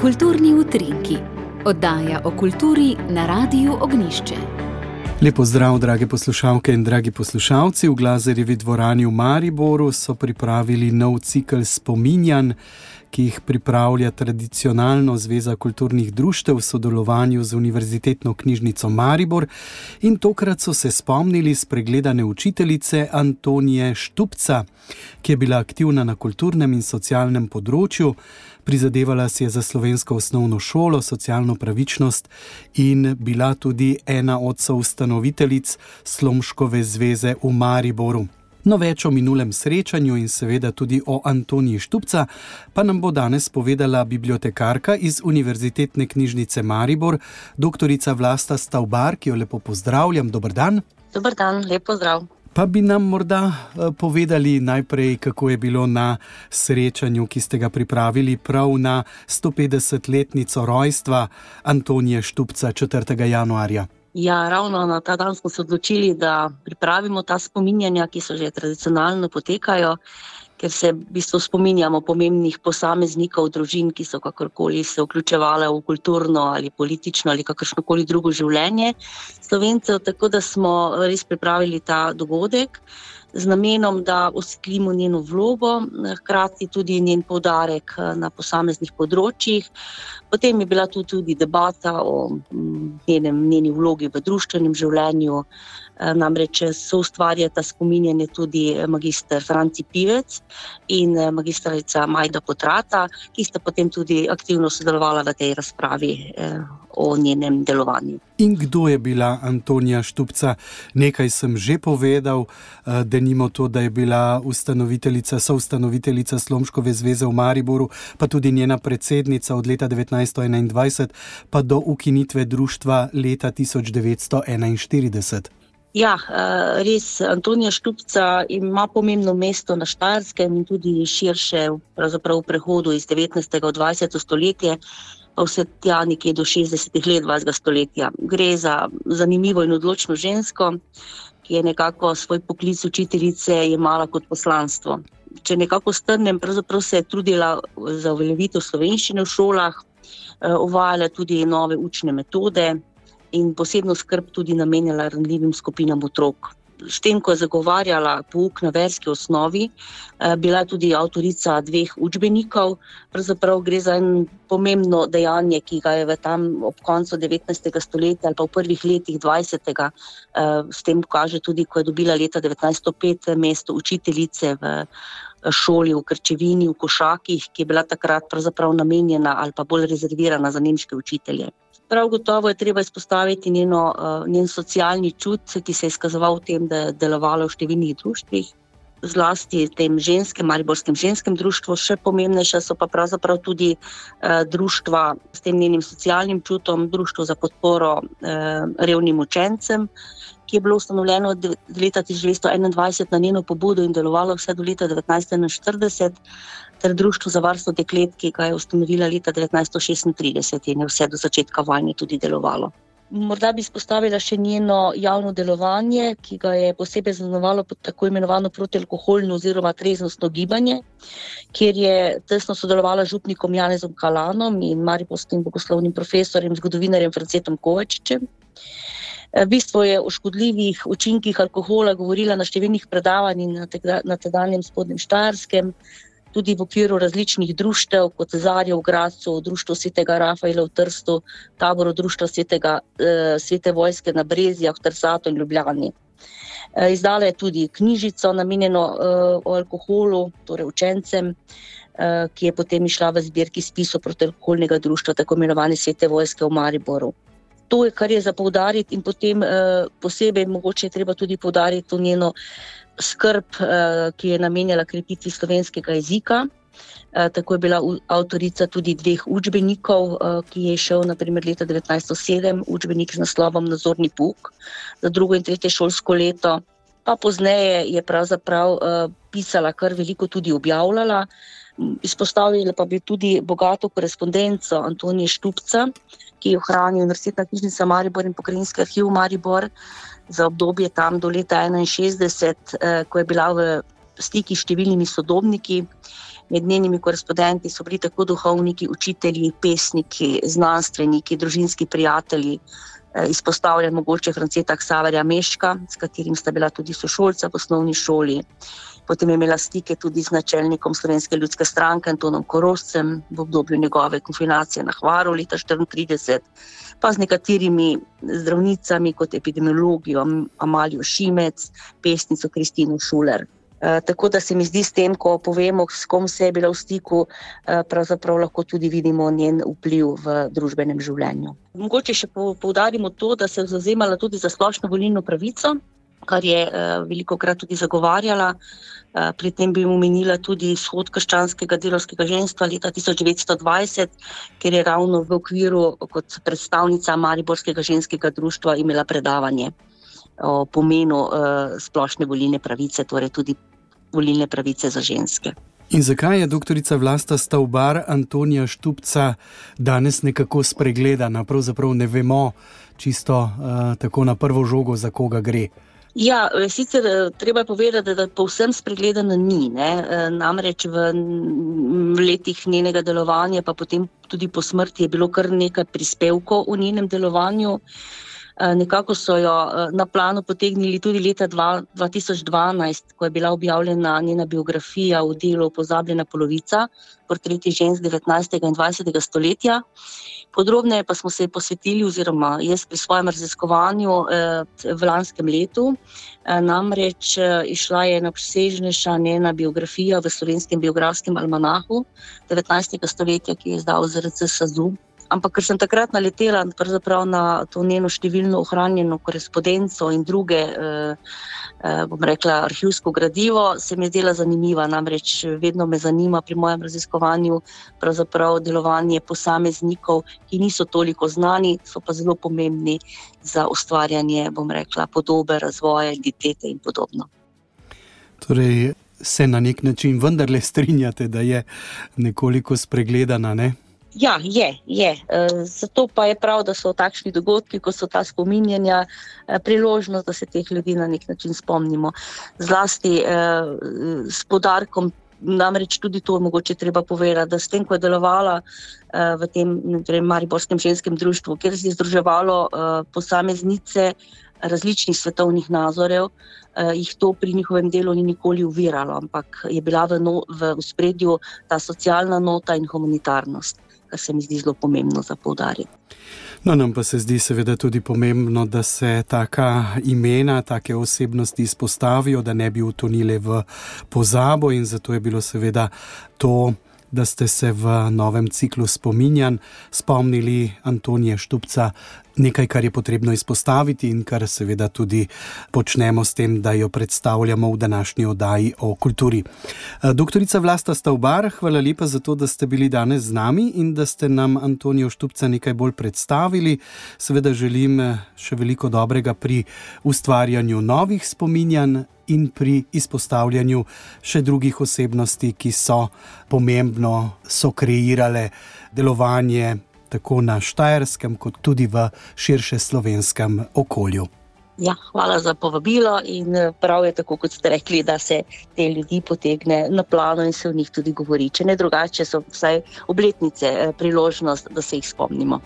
Kulturni utrinki, oddaja o kulturi na Radiu Ognišče. Lepo zdrav, drage poslušalke in dragi poslušalci. V Glazerjevi dvorani v Mariboru so pripravili nov cikl spominjanj ki jih pripravlja tradicionalno Zveza kulturnih društev v sodelovanju z Univerzitetno knjižnico Maribor. In tokrat so se spomnili spregledane učiteljice Antonije Štupca, ki je bila aktivna na kulturnem in socialnem področju. Prizadevala si je za slovensko osnovno šolo, socialno pravičnost in bila tudi ena od soustanoviteljic Slomškove zveze v Mariboru. No, več o minulem srečanju in seveda tudi o Antoniji Štupca pa nam bo danes povedala bibliotekarka iz Univerzitetne knjižnice Maribor, dr. Vlasta Stavbar, ki jo lepo pozdravljam. Dobr dan. Dobr dan, lepo zdrav. Pa bi nam morda eh, povedali najprej, kako je bilo na srečanju, ki ste ga pripravili prav na 150-letnico rojstva Antonije Štupca 4. januarja. Ja, ravno na ta dan smo se odločili, da pripravimo ta spominjanja, ki so že tradicionalno potekajo, ker se v bistvu spominjamo pomembnih posameznikov, družin, ki so kakorkoli se vključevali v kulturno ali politično ali kakršnokoli drugo življenje slovencev. Tako da smo res pripravili ta dogodek z namenom, da osvetlimo njeno vlogo, hkrati tudi njen poudarek eh, na posameznih področjih. Potem je bila tu tudi debata o mm, njenem, njeni vlogi v družbenem življenju, namreč so ustvarjali ta spominjanje tudi eh, magistr Franci Pivec in eh, magistrica Majda Potrata, ki sta potem tudi aktivno sodelovala v tej razpravi o njenem delovanju. In kdo je bila Antonija Štupca? Nekaj sem že povedal, da nimo to, da je bila ustanoviteljica, soustanoviteljica Slomškove zveze v Mariboru, pa tudi njena predsednica od leta 1921 pa do ukinitve društva leta 1941. Ja, eh, res Antonija Štupca ima pomembno mesto na Štajerskem in tudi širše v prehodu iz 19. v 20. stoletje, pa vse tja nekje do 60. let 20. stoletja. Gre za zanimivo in odločno žensko, ki je nekako svoj poklic učiteljice imala kot poslanstvo. Če nekako strnem, pravzaprav se je trudila za uveljavitev slovenščine v šolah, eh, uvajala tudi nove učne metode in posebno skrb tudi namenjala ranljivim skupinam otrok. S tem, ko je zagovarjala pouk na verski osnovi, eh, bila tudi avtorica dveh učbenikov. Pravzaprav gre za en pomembno dejanje, ki ga je v tam ob koncu 19. stoletja ali pa v prvih letih 20. Eh, s tem kaže tudi, ko je dobila leta 1905 mesto učiteljice v eh, šoli v Krčevini, v Košakih, ki je bila takrat pravzaprav namenjena ali pa bolj rezervirana za nemške učitelje. Prav gotovo je treba izpostaviti njeno, uh, njen socialni čut, ki se je izkazoval v tem, da je delovalo v številnih društvih, zlasti v tem ženskem, mariborskem ženskem društvu. Še pomembnejša so pa pravzaprav tudi uh, društva s tem njenim socialnim čutom, društvo za podporo uh, revnim učencem, ki je bilo ustanovljeno od leta 1921 na njeno pobudo in delovalo vse do leta 1941 ter Društvo za varstvo deklet, ki ga je ustanovila leta 1936 in je vse do začetka vojne tudi delovalo. Morda bi izpostavila še njeno javno delovanje, ki ga je posebej zaznamovalo tako imenovano protialkoholno oziroma treznostno gibanje, kjer je tesno sodelovala z župnikom Janezom Kalanom in mariborskim bogoslovnim profesorjem, zgodovinarjem Francetom Kovačičem. V bistvu je o škodljivih učinkih alkohola govorila na številnih predavanjih na tedanjem spodnjem Štajerskem, tudi v okviru različnih društev, kot Zarja v Gracu, Društvo svetega Rafaela v Trstu, taboru Društva svetega, eh, svete vojske na Brezijah, Trsatu in Ljubljani. Eh, izdala je tudi knjižico namenjeno eh, o alkoholu, torej učencem, eh, ki je potem išla v zbirki spisov protialkoholnega društva, tako imenovane svete vojske v Mariboru. To je, kar je za poudariti, in potem eh, posebej mogoče je treba tudi poudariti to njeno skrb, eh, ki je namenjala krepitvi slovenskega jezika. Eh, tako je bila avtorica tudi dveh učbenikov, eh, ki je šel naprimer leta 1907, učbenik z naslovom Nazorni puk za drugo in tretje šolsko leto. Pa pozneje je pravzaprav pisala kar veliko, tudi objavljala. Izpostavila pa bi tudi bogato korespondenco Antonija Štupca, ki jo hrani Univerzitetna knjižnica Maribor in pokrajinski arhiv Maribor za obdobje tam do leta 1961, eh, ko je bila v stiki s številnimi sodobniki Med njenimi korespondenti so bili tako duhovniki, učitelji, pesniki, znanstveniki, družinski prijatelji. Eh, izpostavljen mogoče Franceta Ksaverja Meška, s katerim sta bila tudi sošolca v osnovni šoli. Potem je imela stike tudi z načelnikom Slovenske ljudske stranke Antonom Koroscem v obdobju njegove konfinacije na Hvaru leta 1934, pa z nekaterimi zdravnicami kot epidemiologijo Amalijo Šimec, pesnico Kristino Šuler. Eh, tako da se mi zdi, s tem, ko povemo, s kom se je bila v stiku, eh, pravzaprav lahko tudi vidimo njen vpliv v družbenem življenju. Mogoče še poudarimo to, da se je zauzemala tudi za splošno volilno pravico, kar je eh, veliko krat tudi zagovarjala. Pri tem bi omenila tudi izhod krščanskega delovskega ženstva leta 1920, ker je ravno v okviru kot predstavnica Mariborskega ženskega društva imela predavanje o pomenu splošne volilne pravice, torej tudi volilne pravice za ženske. In zakaj je doktorica Vlasta Stavbar Antonija Štupca danes nekako spregledana? Pravzaprav ne vemo čisto uh, tako na prvo žogo, za koga gre. Ja, sicer eh, treba povedati, da povsem spregledana ni. Ne? Eh, namreč v letih njenega delovanja, pa potem tudi po smrti, je bilo kar nekaj prispevkov v njenem delovanju. Uh, Eh, nekako so jo eh, na plano potegnili tudi leta 2012, ko je bila objavljena njena biografija v delu Pozabljena polovica, portreti žensk 19. in 20. stoletja. Podrobneje pa smo se posvetili, oziroma jaz pri svojem raziskovanju eh, v lanskem letu, namreč išla je na obsežnejša njena biografija v slovenskem biografskem almanahu 19. stoletja, ki je izdal ZRC Sazu. Ampak, ker sem takrat naletela na to njeno številno ohranjeno korespondenco in druge, eh, eh, bom rekla, arhivsko gradivo, se mi je zdela zanimiva. Namreč vedno me zanima pri mojem raziskovanju delovanje posameznikov, ki niso toliko znani, so pa zelo pomembni za ustvarjanje, bom rekla, podobe, razvoja, identitete in podobno. Torej, se na nek način vendarle strinjate, da je nekoliko spregledana. Ne? Ja, je. je. Eh, zato pa je prav, da so takšni dogodki, kot so ta spominjanja, eh, priložnost, da se teh ljudi na nek način spomnimo. Zlasti eh, s podarkom, namreč tudi to je mogoče treba povedati, da s tem, ko je delovala v tem torej Mariborskem ženskem društvu, kjer se je združevalo posameznice različnih svetovnih nazorjev, jih to pri njihovem delu ni nikoli uviralo, ampak je bila v, no, v spredju ta socialna nota in humanitarnost se mi zdi zelo pomembno za poudariti. No, nam pa se zdi seveda tudi pomembno, da se taka imena, take osebnosti izpostavijo, da ne bi utonile v pozabo in zato je bilo seveda to da ste se v novem ciklu spominjanj spomnili Antonija Štupca, nekaj, kar je potrebno izpostaviti in kar seveda tudi počnemo s tem, da jo predstavljamo v današnji oddaji o kulturi. Doktorica Vlasta Stavbar, hvala lepa za to, da ste bili danes z nami in da ste nam Antonijo Štupca nekaj bolj predstavili. Seveda želim še veliko dobrega pri ustvarjanju novih spominjanj in pri izpostavljanju še drugih osebnosti, ki so pomembno so kreirale delovanje tako na Štajerskem, kot tudi v širše slovenskem okolju. Ja, hvala za povabilo in eh, prav je tako, kot ste rekli, da se te ljudi potegne na plano in se o njih tudi govori. Če ne drugače, so vsaj obletnice eh, priložnost, da se jih spomnimo.